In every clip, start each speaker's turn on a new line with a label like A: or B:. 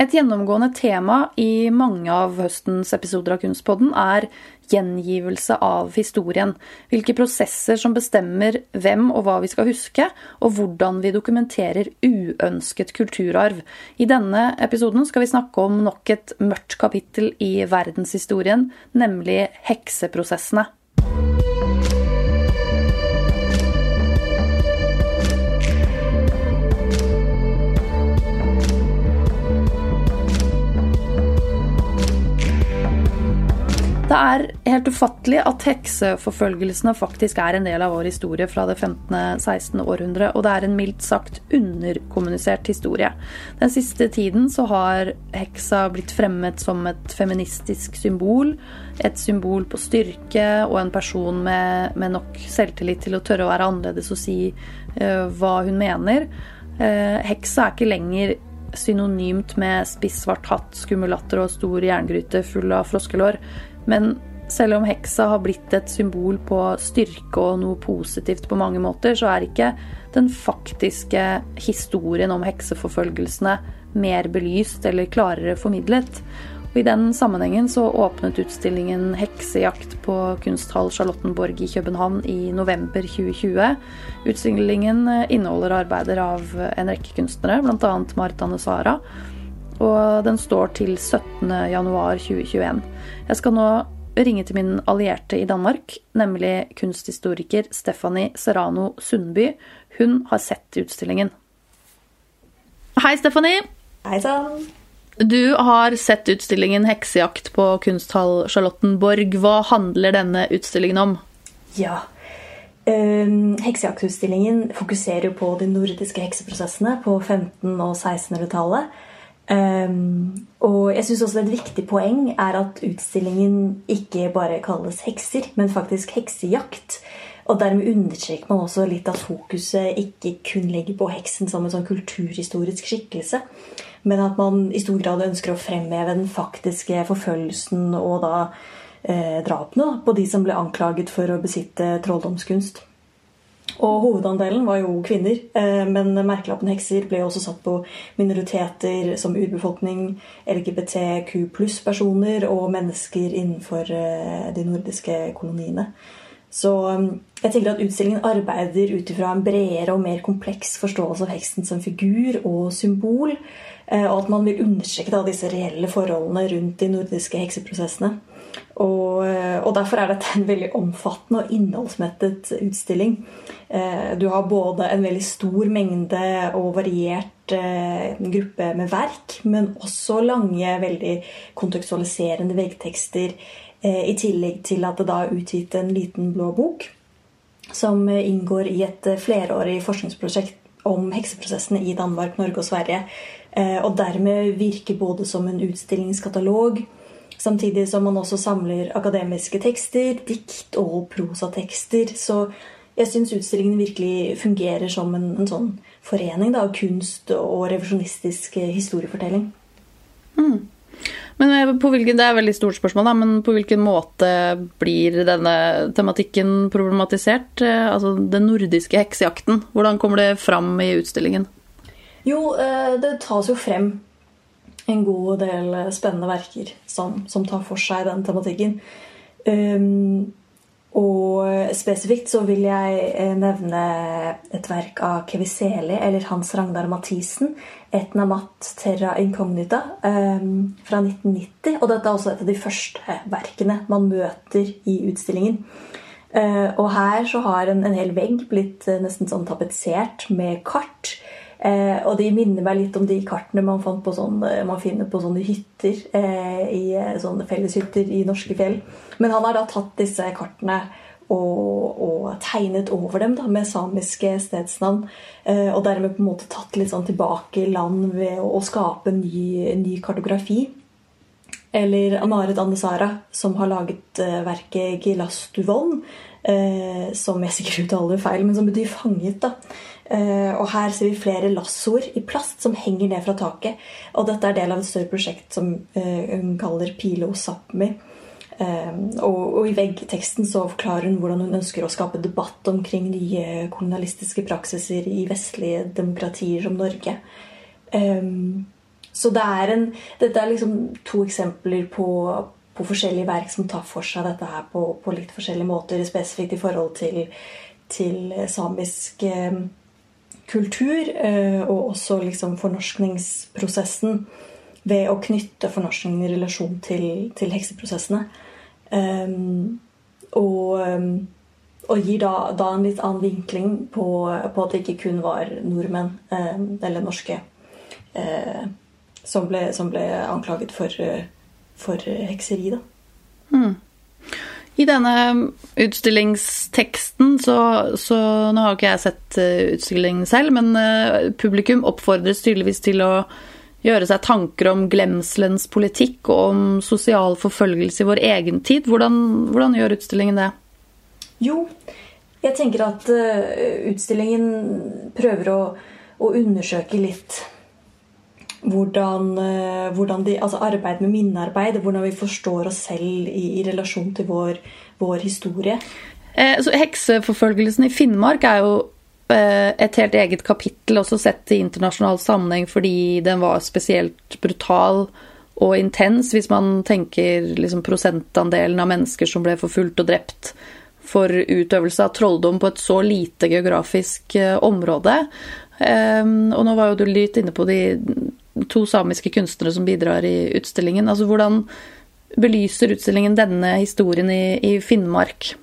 A: Et gjennomgående tema i mange av høstens episoder av Kunstpodden er gjengivelse av historien. Hvilke prosesser som bestemmer hvem og hva vi skal huske, og hvordan vi dokumenterer uønsket kulturarv. I denne episoden skal vi snakke om nok et mørkt kapittel i verdenshistorien, nemlig hekseprosessene. Det er helt ufattelig at hekseforfølgelsene faktisk er en del av vår historie fra det 15.-16. århundre, og det er en mildt sagt underkommunisert historie. Den siste tiden så har heksa blitt fremmet som et feministisk symbol, et symbol på styrke og en person med, med nok selvtillit til å tørre å være annerledes og si uh, hva hun mener. Uh, heksa er ikke lenger synonymt med spiss svart hatt, skummel latter og stor jerngryte full av froskelår. Men selv om heksa har blitt et symbol på styrke og noe positivt på mange måter, så er ikke den faktiske historien om hekseforfølgelsene mer belyst eller klarere formidlet. Og I den sammenhengen så åpnet utstillingen 'Heksejakt' på Kunsthall Charlottenborg i København i november 2020. Utstillingen inneholder arbeider av en rekke kunstnere, bl.a. Marit Anne Sara og den står til 17.1.2021. Jeg skal nå ringe til min allierte i Danmark, nemlig kunsthistoriker Stephanie Serrano Sundby. Hun har sett utstillingen. Hei, Stephanie.
B: Hei sann.
A: Du har sett utstillingen 'Heksejakt' på Kunsthall Charlottenborg. Hva handler denne utstillingen om?
B: Ja, um, Heksejaktutstillingen fokuserer på de nordiske hekseprosessene på 1500- og 1600-tallet. Um, og jeg syns også et viktig poeng er at utstillingen ikke bare kalles hekser, men faktisk heksejakt. Og dermed understreker man også litt at fokuset ikke kun legger på heksen som en sånn kulturhistorisk skikkelse, men at man i stor grad ønsker å fremheve den faktiske forfølgelsen og da eh, drapene på de som ble anklaget for å besitte trolldomskunst. Og hovedandelen var jo kvinner, eh, men merkelappen hekser ble også satt på minoriteter som urbefolkning, LGBTQ pluss-personer og mennesker innenfor eh, de nordiske koloniene. Så eh, jeg tenker at utstillingen arbeider ut ifra en bredere og mer kompleks forståelse av heksen som figur og symbol, og at man vil understreke disse reelle forholdene rundt de nordiske hekseprosessene. Og, og, derfor er dette en veldig omfattende og innholdsmettet utstilling. Eh, du har både en veldig stor mengde og variert eh, gruppe med verk, men også lange, veldig kontekstualiserende veggtekster. Eh, I tillegg til at det da er utgitt en liten blå bok som inngår i et flerårig forskningsprosjekt om hekseprosessene i Danmark, Norge og Sverige. Og dermed virker både som en utstillingskatalog, Samtidig som man også samler akademiske tekster, dikt og prosatekster. Så jeg syns utstillingen virkelig fungerer som en, en sånn forening av kunst og revisjonistisk historiefortelling.
A: Mm. Men eh, på hvilken, Det er et veldig stort spørsmål, da, men på hvilken måte blir denne tematikken problematisert? Eh, altså den nordiske heksejakten, hvordan kommer det fram i utstillingen?
B: Jo, eh, det tas jo frem en god del spennende verker som, som tar for seg den tematikken. Um, og spesifikt så vil jeg eh, nevne et verk av Keviseli, eller Hans Ragnar Mathisen, 'Etna Matt Terra Incognita', um, fra 1990. Og dette er også et av de første verkene man møter i utstillingen. Uh, og her så har en, en hel vegg blitt nesten sånn tapetsert med kart Eh, og de minner meg litt om de kartene man, på sånne, man finner på sånne hytter eh, i eh, sånne felleshytter i norske fjell. Men han har da tatt disse kartene og, og tegnet over dem da, med samiske stedsnavn. Eh, og dermed på en måte tatt litt sånn tilbake land ved å, å skape ny, ny kartografi. Eller Amaret Andesara, som har laget uh, verket Gilastuvon, uh, som jeg sikkert uttaler feil, men som betyr fanget. da. Uh, og her ser vi flere lassoer i plast som henger ned fra taket. Og dette er del av et større prosjekt som hun kaller Pilo Sápmi. Og, og, i veggteksten så forklarer hun hvordan hun ønsker å skape debatt omkring nye kolonialistiske praksiser i vestlige demokratier som Norge. Så det er en, dette er liksom to eksempler på, på, forskjellige verk som tar for seg dette her på, på litt forskjellige måter, spesifikt i forhold til, til samisk eh, kultur, eh, og også liksom fornorskningsprosessen ved å knytte fornorskningen i relasjon til, til hekseprosessene. Um, og, um, og, gir da, da, en litt annen vinkling på, på, at det ikke kun var nordmenn, um, eller norske, uh, som, ble, som, ble, anklaget for, for hekseri. Da. Mm.
A: I denne utstillingsteksten så, så, Nå har ikke jeg sett eh, utstillingen selv, men uh, publikum oppfordres tydeligvis til å gjøre seg tanker om glemselens politikk og om sosial forfølgelse i vår egen tid. Hvordan, hvordan gjør utstillingen det?
B: Jo, jeg tenker at uh, utstillingen prøver å, å undersøke litt hvordan, uh, hvordan de, altså arbeid med minnearbeid, hvordan vi forstår oss selv i, i relasjon til vår, vår historie.
A: Eh, så hekseforfølgelsen i Finnmark er jo Eh, et helt eget kapittel, også sett i internasjonal sammenheng fordi den var spesielt brutal og intens, hvis man tenker liksom prosentandelen av mennesker som ble forfulgt og drept for utøvelse av trolldom på et så lite geografisk eh, område. Um, og nå var jo du litt inne på de to samiske kunstnere som bidrar i utstillingen. Altså hvordan belyser utstillingen denne historien i, i Finnmark?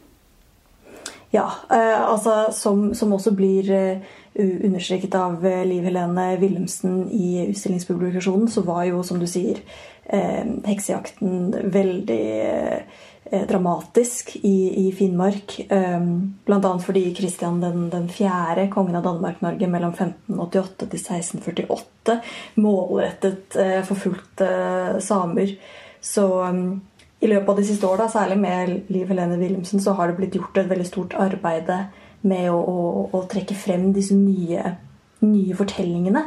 B: Ja, eh, altså som, som, også blir eh, understreket av eh, Liv Helene Wilhelmsen i utstillingspublikasjonen, så var jo, som du sier, heksejakten veldig dramatisk i, Finnmark. Bl.a. fordi Kristian den, den fjerde, kongen av Danmark-Norge mellom 1588 til 1648, målrettet forfulgte samer. Så i løpet av de siste åra, særlig med Liv Helene Wilhelmsen, så har det blitt gjort et veldig stort arbeid med å, å, å trekke frem disse nye, nye fortellingene.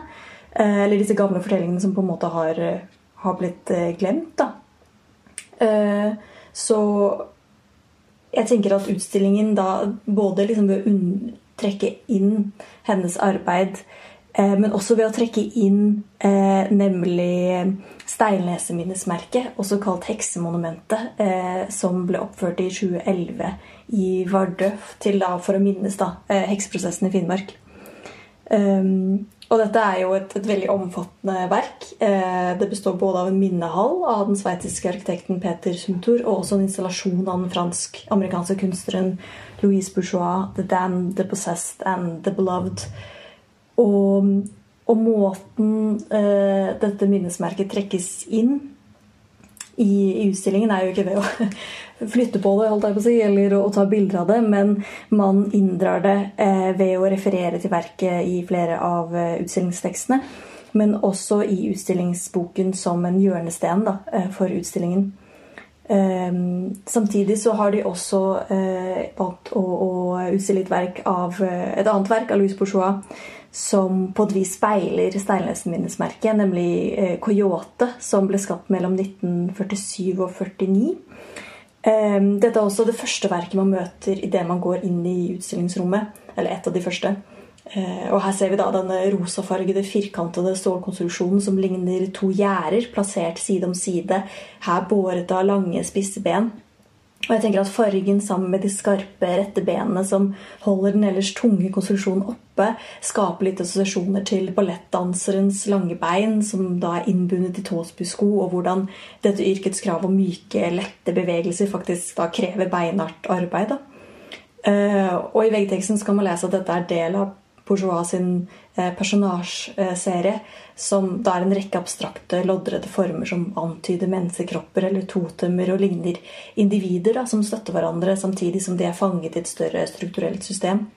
B: Eh, eller disse gamle fortellingene som på en måte har, har blitt eh, glemt. Eh, så jeg tenker at utstillingen da både liksom ved å trekke inn hennes arbeid Eh, men også ved å trekke inn eh, nemlig Steilneset-minnesmerket, også kalt Heksemonumentet, eh, som ble oppført i 2011 i Vardø til da, for å minnes da, eh, hekseprosessen i Finnmark. Um, og dette er jo et, et veldig omfattende verk. Eh, det består både av en minnehall av den sveitsiske arkitekten Peter Sumtur og også en installasjon av den fransk-amerikanske kunstneren Louise Bourgeois, The Damned, The Possessed and The Beloved. Og, og måten eh, dette minnesmerket trekkes inn i, i, utstillingen, er jo ikke ved å flytte på det holdt jeg på å si, eller å, å ta bilder av det, men man inndrar det eh, ved å referere til verket i flere av eh, utstillingstekstene. Men også i utstillingsboken som en hjørnesten da, eh, for utstillingen. Um, samtidig så har de også uh, valgt å, å utstille et, verk av, uh, et annet verk av Louis Bourgeois som på et vis speiler Steinløsen-minnesmerket, nemlig eh, Coyote, som ble skapt mellom 1947 og 49. Eh, dette er også det første verket man møter idet man går inn i utstillingsrommet. Eller et av de første. Eh, og her ser vi da denne rosafargede, firkantede stålkonstruksjonen som ligner to gjerder plassert side om side, her båret av lange, spisse ben. Og jeg tenker at Fargen sammen med de skarpe, rette benene som holder den ellers tunge konstruksjonen oppe, skaper litt assosiasjoner til ballettdanserens lange bein, som da er innbundet i tåsbusko, og hvordan dette yrkets krav om myke, lette bevegelser faktisk da krever beinart arbeid. Da. Uh, og i veggteksten skal man lese at dette er del av Bourgeois sin eh, personasjeserie, som da er en rekke abstrakte, loddrede former som antyder menneskekropper eller totemer og ligner individer da, som støtter hverandre, samtidig som de er fanget i et større strukturelt system.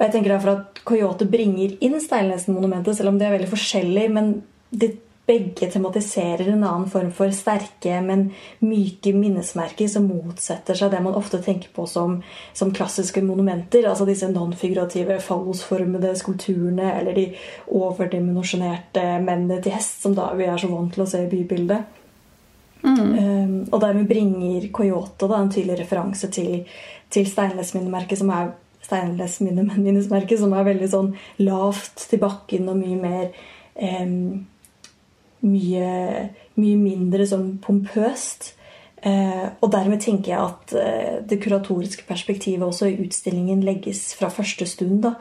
B: Og jeg tenker derfor at Coyote bringer inn Steilnesen-monumentet, selv om de er veldig forskjellige. Men de begge tematiserer en annen form for sterke, men myke minnesmerker som motsetter seg det man ofte tenker på som, som klassiske monumenter. Altså disse nonfigurative, fallosformede skulpturene eller de overdimensjonerte mennene til hest, som da vi er så vant til å se i bybildet. Mm. Um, og dermed bringer Coyote da, en tydelig referanse til, til Steinless-minnemerket, som er Steinless-minnesmerket, som er veldig sånn lavt til bakken og mye mer um, mye, mye mindre sånn pompøst. Eh, og dermed tenker jeg at eh, det kuratoriske perspektivet også i utstillingen legges fra første stund. da,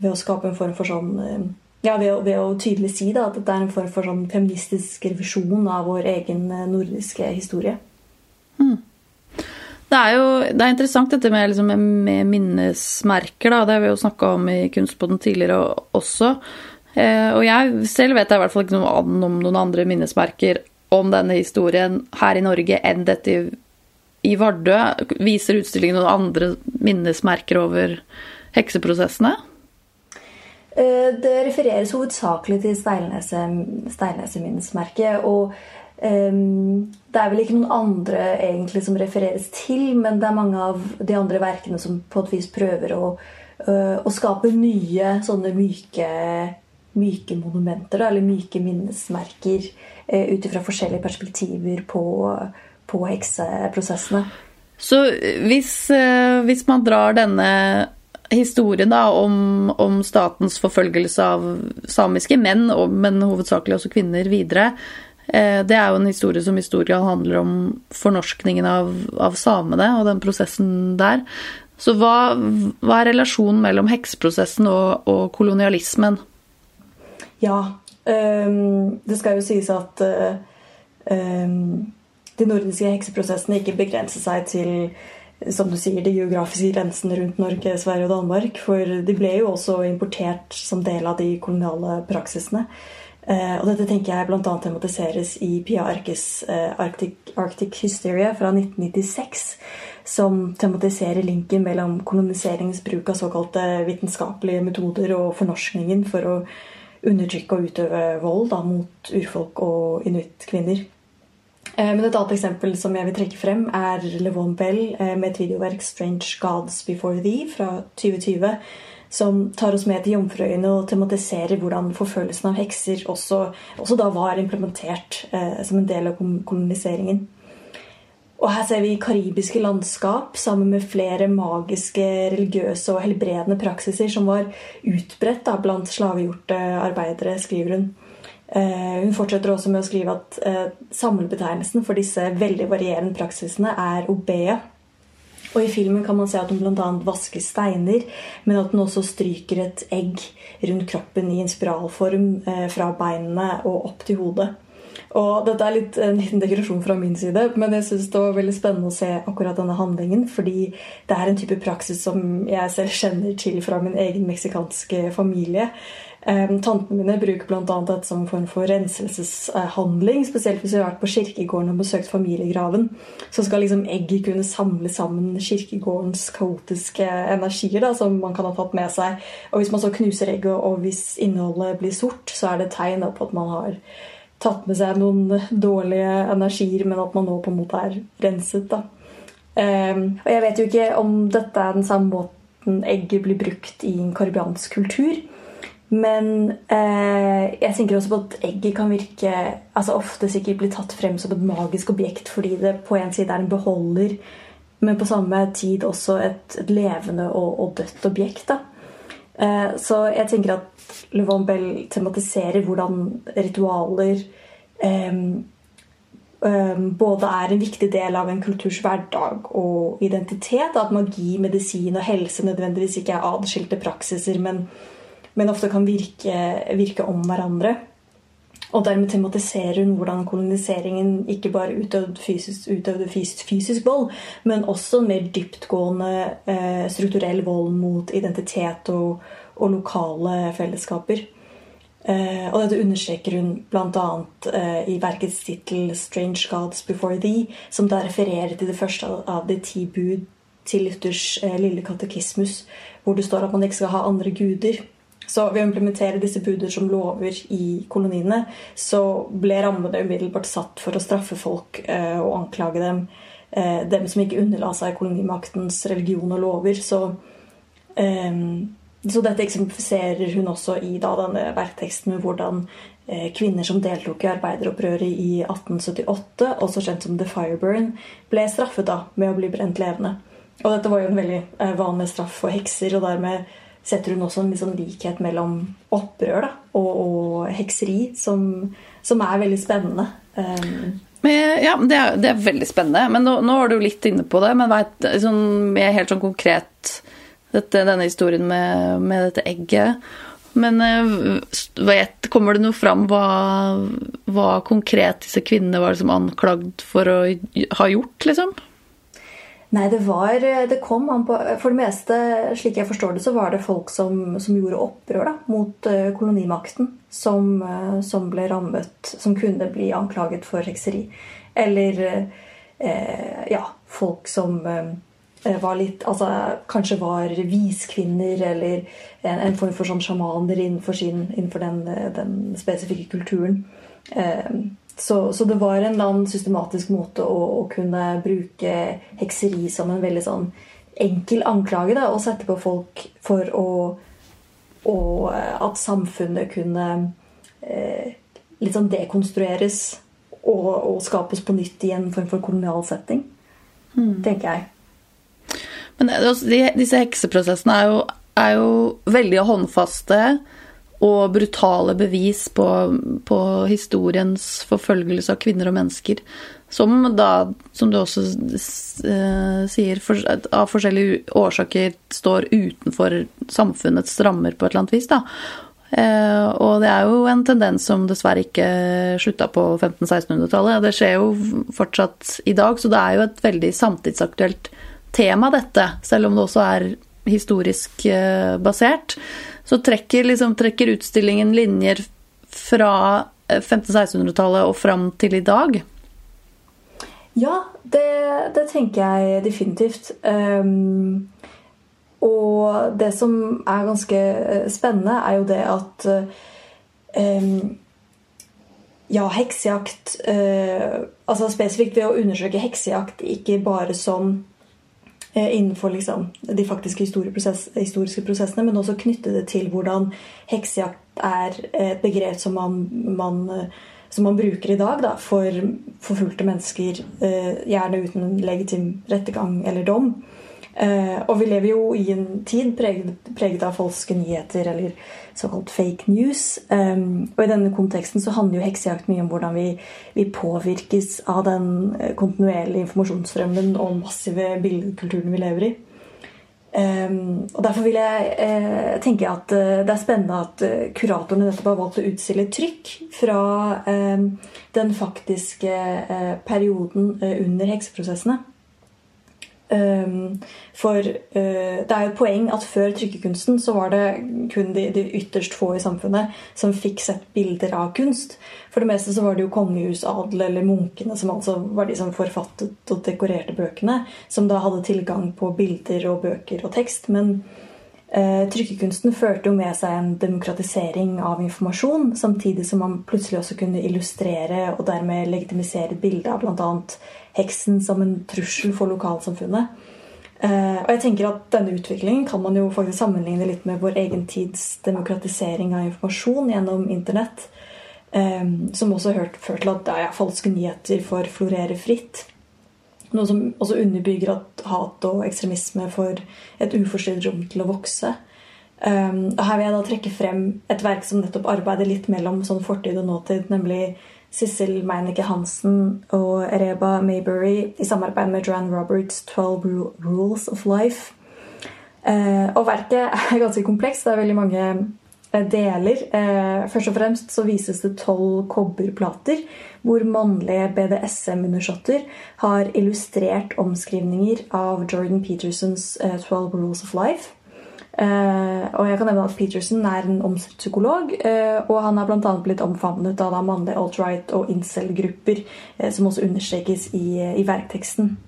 B: Ved å skape en form for sånn eh, ja, ved å, ved å, tydelig si da, at det er en form for sånn feministisk revisjon av vår egen nordiske historie.
A: Mm. Det er jo det er interessant dette med, liksom, med minnesmerker. Da. Det har vi jo snakka om i Kunstboden tidligere også. Eh, og jeg selv vet jeg i hvert fall ikke noe om noen andre minnesmerker om denne historien her i Norge enn dette i, Vardø. Viser utstillingen noen andre minnesmerker over hekseprosessene?
B: Eh, det refereres hovedsakelig til Steilneset-minnesmerket. og um, det er vel ikke noen andre egentlig som refereres til, men det er mange av de andre verkene som på et vis prøver å, uh, å skape nye sånne myke, myke monumenter, eller myke minnesmerker, uh, ut ifra forskjellige perspektiver på, på hekseprosessene.
A: Så hvis, uh, hvis man drar denne historien da, om, om, statens forfølgelse av samiske menn, men hovedsakelig også kvinner, videre. Eh, det er jo en historie som grad handler om fornorskningen av, av samene og den prosessen der. Så hva, hva er relasjonen mellom hekseprosessen og, og, kolonialismen?
B: Ja, um, det skal jo sies at um, de nordiske hekseprosessene ikke begrenser seg til som du sier, de geografiske grensene rundt Norge, Sverige og Danmark. For de ble jo også importert som del av de koloniale praksisene. Uh, og dette tenker jeg bl.a. tematiseres i Pia Arkes uh, Arctic, Arctic, Hysteria fra 1996. Som tematiserer linken mellom koloniseringens bruk av såkalte vitenskapelige metoder og fornorskningen for å undertrykke og utøve vold da, mot urfolk og inuittkvinner. Eh, men et annet eksempel som jeg vil trekke frem, er Levon Bell eh, med et videoverk 'Strange Gods Before Thee' fra 2020. Som tar oss med til Jomfruøyene og tematiserer hvordan forfølgelsen av hekser også, også da var implementert eh, som en del av koloniseringen. Og her ser vi karibiske landskap sammen med flere magiske, religiøse og helbredende praksiser som var utbredt blant slavegjorte arbeidere, skriver hun. Eh, hun fortsetter også med å skrive at eh, samlebetegnelsen for disse veldig varierende praksisene er obea. Og I filmen kan man se at hun bl.a. vasker steiner, men at hun også stryker et egg rundt kroppen i en spiralform eh, fra beinene og opp til hodet. Og Dette er litt en liten dekorasjon fra min side, men jeg synes det var veldig spennende å se akkurat denne handlingen, fordi det er en type praksis som jeg selv kjenner til fra min egen meksikanske familie. Tantene mine bruker bl.a. dette som en form for renselseshandling. Spesielt hvis vi har vært på kirkegården og besøkt familiegraven. Så skal liksom egget kunne samle sammen kirkegårdens kaotiske energier da, som man kan ha tatt med seg. Og hvis man så knuser egget, og hvis innholdet blir sort, så er det tegn på at man har tatt med seg noen dårlige energier, men at man nå på en måte er renset. da. Um, og jeg vet jo ikke om dette er den samme måten egget blir brukt i en karibiansk kultur. Men eh, jeg tenker også på at egget kan virke altså ofte sikkert bli tatt frem som et magisk objekt fordi det på en side er en beholder, men på samme tid også et, et levende og, og, dødt objekt. Eh, så jeg tenker at Le Bell tematiserer hvordan ritualer eh, både er en viktig del av en kulturs hverdag og identitet. At magi, medisin og helse nødvendigvis ikke er adskilte praksiser, men men ofte kan virke, virke om hverandre. Og dermed tematiserer hun hvordan koloniseringen ikke bare utøvde fysisk, utøvde fysisk, fysisk vold, men også mer dyptgående eh, strukturell vold mot identitet og, og lokale fellesskaper. Eh, og dette understreker hun bl.a. Eh, i verkets tittel 'Strange Gods Before Thee', som da refererer til det første av de ti bud til Luthers eh, lille katekismus, hvor det står at man ikke skal ha andre guder. Så ved å implementere disse buder som lover i koloniene, så ble rammene umiddelbart satt for å straffe folk eh, og anklage dem. Eh, dem som ikke underla seg kolonimaktens religion og lover. Så, eh, så dette eksemplifiserer hun også i da, denne verkteksten med hvordan kvinner som deltok i arbeideropprøret i 1878, også kjent som The Fireburn, ble straffet da med å bli brent levende. Og dette var jo en veldig vanlig straff for hekser, og dermed setter hun også en liksom likhet mellom opprør da, og, og, hekseri, som, som, er veldig spennende. Um,
A: men, ja, det er, det er, veldig spennende. Men nå, nå var du litt inne på det. Men vet, sånn, helt sånn konkret dette, denne historien med, med, dette egget. Men eh, vet, kommer det noe fram hva, hva konkret disse kvinnene var liksom anklagd for å ha gjort, liksom?
B: Nei, det var Det kom an på For det meste, slik jeg forstår det, så var det folk som, som gjorde opprør da, mot uh, kolonimakten. Som, som, ble rammet Som kunne bli anklaget for hekseri. Eller eh, ja, folk som var litt Altså kanskje var viskvinner eller en, en, form for sånn sjamaner innenfor, sin, innenfor den, den, spesifikke kulturen. Uh, så, så, det var en eller annen systematisk måte å, å, kunne bruke hekseri som en veldig sånn enkel anklage. Da, og sette på folk for å, å At samfunnet kunne eh, litt sånn dekonstrueres og, og, skapes på nytt i en form for kolonial setting. Mm. Tenker jeg.
A: Men altså, de, disse hekseprosessene er jo, er jo veldig håndfaste og brutale bevis på, på, historiens forfølgelse av kvinner og mennesker. Som da, som du også uh, sier, for, av forskjellige årsaker står utenfor samfunnets rammer på et eller annet vis. da. Uh, og det er jo en tendens som dessverre ikke slutta på 1500-1600-tallet. Det skjer jo fortsatt i dag, så det er jo et veldig samtidsaktuelt tema, dette. Selv om det også er historisk uh, basert så trekker, liksom, trekker utstillingen linjer fra 1500-1600-tallet eh, og fram til i dag.
B: Ja, det, det tenker jeg definitivt. Um, og det som er ganske eh, spennende, er jo det at um, ja, heksejakt uh, Altså spesifikt ved å undersøke heksejakt ikke bare som Eh, innenfor liksom de faktiske historiske prosessene, men også knytte det til hvordan heksejakt er et begrep som man, man, eh, som man bruker i dag da, for forfulgte mennesker, eh, gjerne uten legitim rettergang eller dom. Uh, og vi lever jo i en tid preget, preget av falske nyheter, eller såkalt fake news. Og i denne konteksten så handler jo heksejakt mye om hvordan vi, vi påvirkes av den eh, kontinuerlige informasjonsstrømmen og massive bildekulturen vi lever i. Um, og Derfor vil jeg uh, tenke at uh, det er spennende at kuratorene nettopp har valgt å utstille trykk fra den faktiske perioden under hekseprosessene. Um, for uh, det er jo et poeng at før trykkekunsten så var det kun de, de, ytterst få i samfunnet som fikk sett bilder av kunst. For det meste så var det jo kongehusadel eller munkene som altså var de som forfattet og dekorerte bøkene, som da hadde tilgang på bilder og bøker og tekst. Men trykkekunsten førte jo med seg en demokratisering av informasjon, samtidig som man plutselig også kunne illustrere og dermed legitimisere et bilde av bl.a heksen som en trussel for lokalsamfunnet. Uh, og jeg tenker at Denne utviklingen kan man jo faktisk sammenligne litt med vår egen tids demokratisering av informasjon gjennom Internett. Um, som også har ført til at ja, falske nyheter får florere fritt. Noe som også underbygger at hat og ekstremisme får et uforstyrret rom til å vokse. Um, og Her vil jeg da trekke frem et verk som nettopp arbeider litt mellom sånn fortid og nåtid, nemlig Sissel Meinecke Hansen og Reba Maybury i samarbeid med Joanne Roberts' 'Twelve Rules of Life'. Uh, og verket er ganske komplekst. Det er veldig mange deler. Eh, først og fremst så vises det tolv kobberplater hvor mannlige BDSM-undersåtter har illustrert omskrivninger av Jordan Petersons 'Twelve Rules of Life'. Og jeg kan nevne at Peterson er en omstridt psykolog, og han er bl.a. blitt omfavnet av mannlige alt-right og incel-grupper, som også understrekes i, i verkteksten.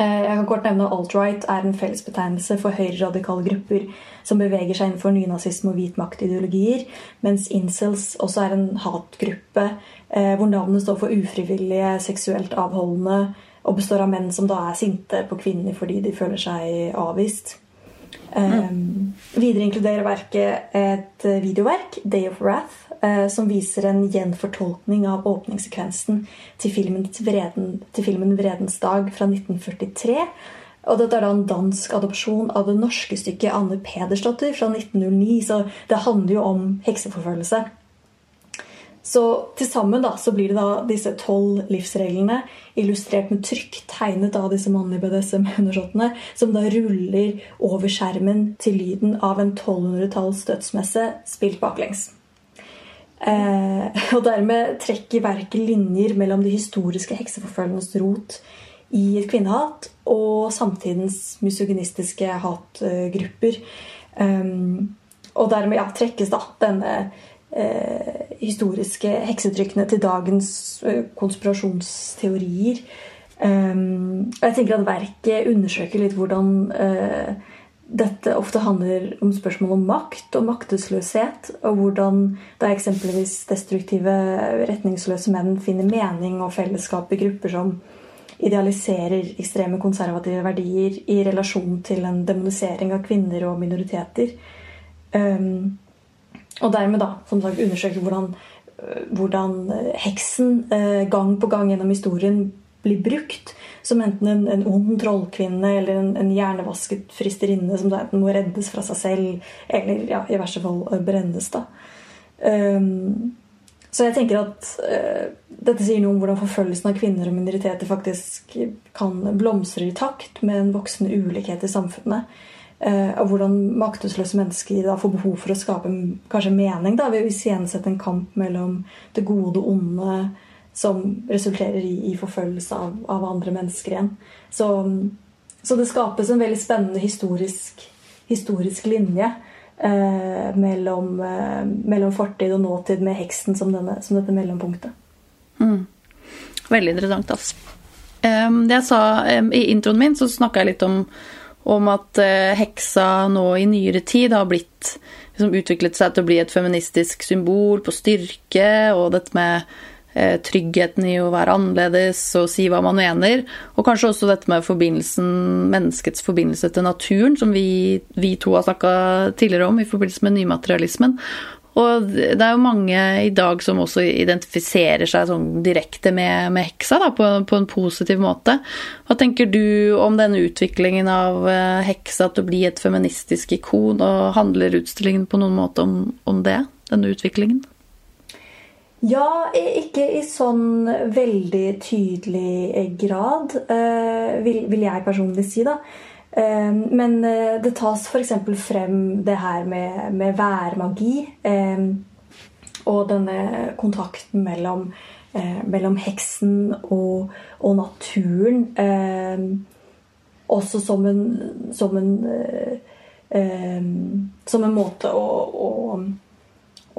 B: Jeg kan kort nevne at alt-right er en fellesbetegnelse for høyreradikale grupper som beveger seg innenfor nynazisme og hvit makt-ideologier, mens incels også er en hatgruppe hvor navnet står for ufrivillige, seksuelt avholdende, og består av menn som da er sinte på kvinner fordi de føler seg avvist. Um, videre inkluderer verket et videoverk, 'Day of Wrath', som viser en gjenfortolkning av åpningssekvensen til filmen, Vreden, til filmen 'Vredens dag' fra 1943. Og dette er da en dansk adopsjon av det norske stykket Anne Pedersdotter fra 1909. Så det handler jo om hekseforfølgelse. Så til sammen da, så blir det da disse tolv livsreglene illustrert med trykk, tegnet av disse mannlige BDSM-undersåttene, som da ruller over skjermen til lyden av en 1200-talls dødsmesse spilt baklengs. Eh, og dermed trekker verket linjer mellom de historiske hekseforfølgernes rot i et kvinnehat og samtidens misogynistiske hatgrupper. Eh, og dermed ja, trekkes da denne eh, historiske heksetrykkene til dagens eh, konspirasjonsteorier. Um, og jeg tenker at verket undersøker litt hvordan eh, dette ofte handler om spørsmål om makt og maktesløshet. Og hvordan da eksempelvis destruktive, retningsløse menn finner mening og fellesskap i grupper som idealiserer ekstreme konservative verdier i relasjon til en demonisering av kvinner og minoriteter. Um, og dermed da, som sagt, undersøke hvordan, øh, hvordan heksen uh, gang på gang gjennom historien blir brukt som enten en, en ond trollkvinne eller en, en hjernevasket fristerinne som da enten må reddes fra seg selv, eller ja, i verste fall brennes. da. Um, så jeg tenker at uh, dette sier noe om hvordan forfølgelsen av kvinner og minoriteter faktisk kan blomstre i takt med en voksende ulikhet i samfunnet. Uh, og hvordan maktesløse mennesker da får behov for å skape kanskje mening da, ved å iscenesette en kamp mellom det gode og onde som resulterer i, i forfølgelse av, av, andre mennesker igjen. Så, så, det skapes en veldig spennende historisk, historisk linje eh, mellom, eh, mellom, fortid og nåtid med heksen som, denne, som dette mellompunktet.
A: Mm. Veldig interessant, altså. Det jeg sa I introen min så snakka jeg litt om, om at uh, heksa nå i nyere tid har blitt liksom utviklet seg til å bli et feministisk symbol på styrke, og dette med tryggheten i å være annerledes og si hva man mener. Og kanskje også dette med forbindelsen, menneskets forbindelse til naturen, som vi, vi to har snakka tidligere om i forbindelse med nymaterialismen. Og det er jo mange i dag som også identifiserer seg sånn direkte med, med heksa, da, på, på, en positiv måte. Hva tenker du om denne utviklingen av eh, heksa til å bli et feministisk ikon, og handler utstillingen på noen måte om, om det? Denne utviklingen?
B: Ja, ikke i sånn veldig tydelig grad, eh, vil, jeg personlig si, da. Ehm, men eh, det tas f.eks. frem det her med, med værmagi. Og denne kontakten mellom, eh, mellom heksen og, og naturen. Også som en, som en, som en måte å, å,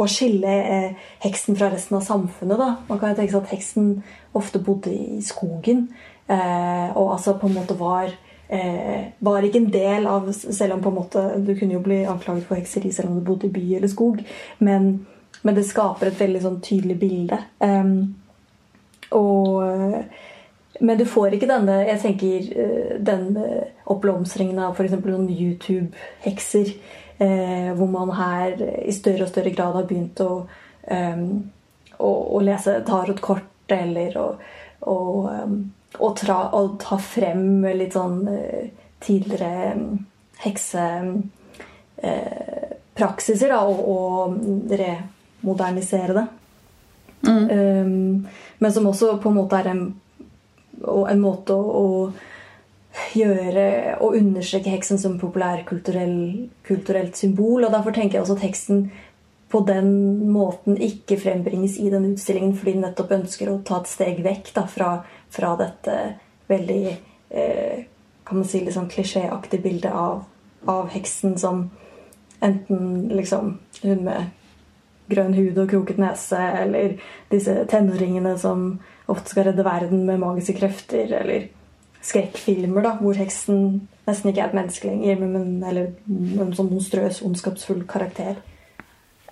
B: å skille eh, heksen fra resten av samfunnet. Da. Man kan jo tenke seg at heksen ofte bodde i skogen. og altså på en måte var eh, var ikke en del av Selv om på en måte du kunne jo bli anklaget for hekseri selv om du bodde i by eller skog. Men, men det skaper et veldig sånn tydelig bilde. Um, og men du får ikke denne jeg tenker, eh, den eh, oppblomstringen av f.eks. YouTube-hekser. Eh, hvor man her i større og større grad har begynt å, um, å, å lese tarotkort eller å, å å, tra, ta frem litt sånn tidligere heksepraksiser, uh, og, og, remodernisere det. Mm. Men som også på en måte er en, en måte å gjøre og understreke heksen som populærkulturelt symbol. Og derfor tenker jeg også at heksen på den måten ikke frembringes i den utstillingen fordi den nettopp ønsker å ta et steg vekk da, fra fra dette veldig eh, kan man si litt sånn klisjéaktig bildet av, av, heksen som enten liksom hun med grønn hud og kroket nese, eller disse tenåringene som ofte skal redde verden med magiske krefter, eller skrekkfilmer da, hvor heksen nesten ikke er et menneske lenger, men, eller en sånn monstrøs, ondskapsfull karakter.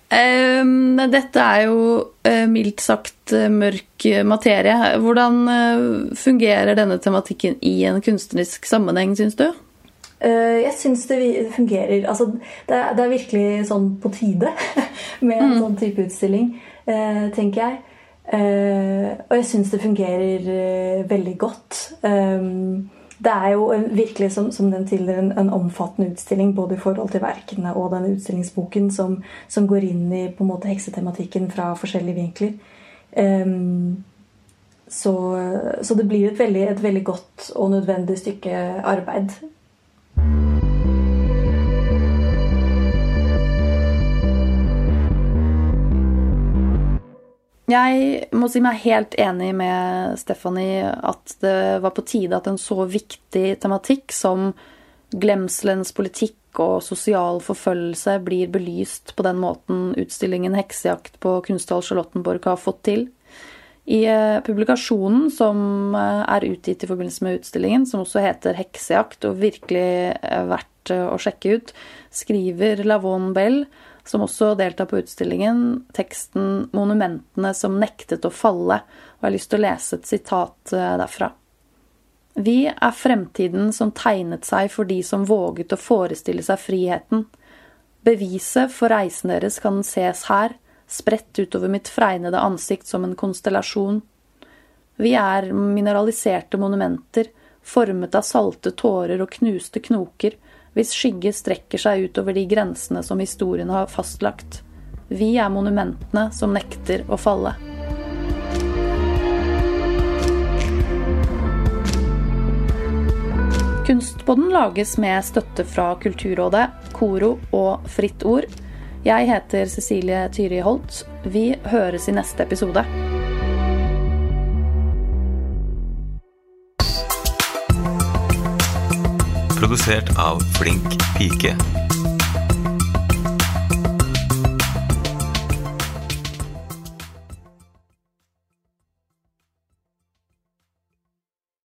A: Um, dette er jo uh, mildt sagt uh, mørk materie. Hvordan uh, fungerer denne tematikken i en kunstnerisk sammenheng, syns du?
B: jeg syns det fungerer Altså, det er, det er, virkelig sånn på tide med en mm. sånn type utstilling, tenker jeg. Og jeg syns det fungerer veldig godt. Um, det er jo en, virkelig som, som den tidligere en, en, omfattende utstilling både i forhold til verkene og denne utstillingsboken som, som går inn i på en måte heksetematikken fra forskjellige vinkler. Um, så, så, det blir et veldig, et veldig godt og nødvendig stykke arbeid.
A: Jeg må si meg helt enig med Stephanie at det var på tide at en så viktig tematikk som glemselens politikk og sosial forfølgelse blir belyst på den måten utstillingen 'Heksejakt' på Kunsthall Charlottenborg har fått til. I eh, publikasjonen som eh, er utgitt i forbindelse med utstillingen, som også heter 'Heksejakt' og virkelig verdt å sjekke ut, skriver Lavon Bell som også deltar på utstillingen, teksten 'Monumentene som nektet å falle'. Og jeg har lyst til å lese et sitat eh, derfra. Vi er fremtiden som tegnet seg for de som våget å forestille seg friheten. Beviset for reisen deres kan ses her, spredt utover mitt fregnede ansikt som en konstellasjon. Vi er mineraliserte monumenter, formet av salte tårer og knuste knoker, hvis skygge strekker seg utover de grensene som historien har fastlagt. Vi er monumentene som nekter å falle. Kunstpodden lages med støtte fra Kulturrådet, Koro og Fritt Ord. Jeg heter Cecilie Tyri Holt. Vi høres i neste episode.
C: Produsert av Flink pike.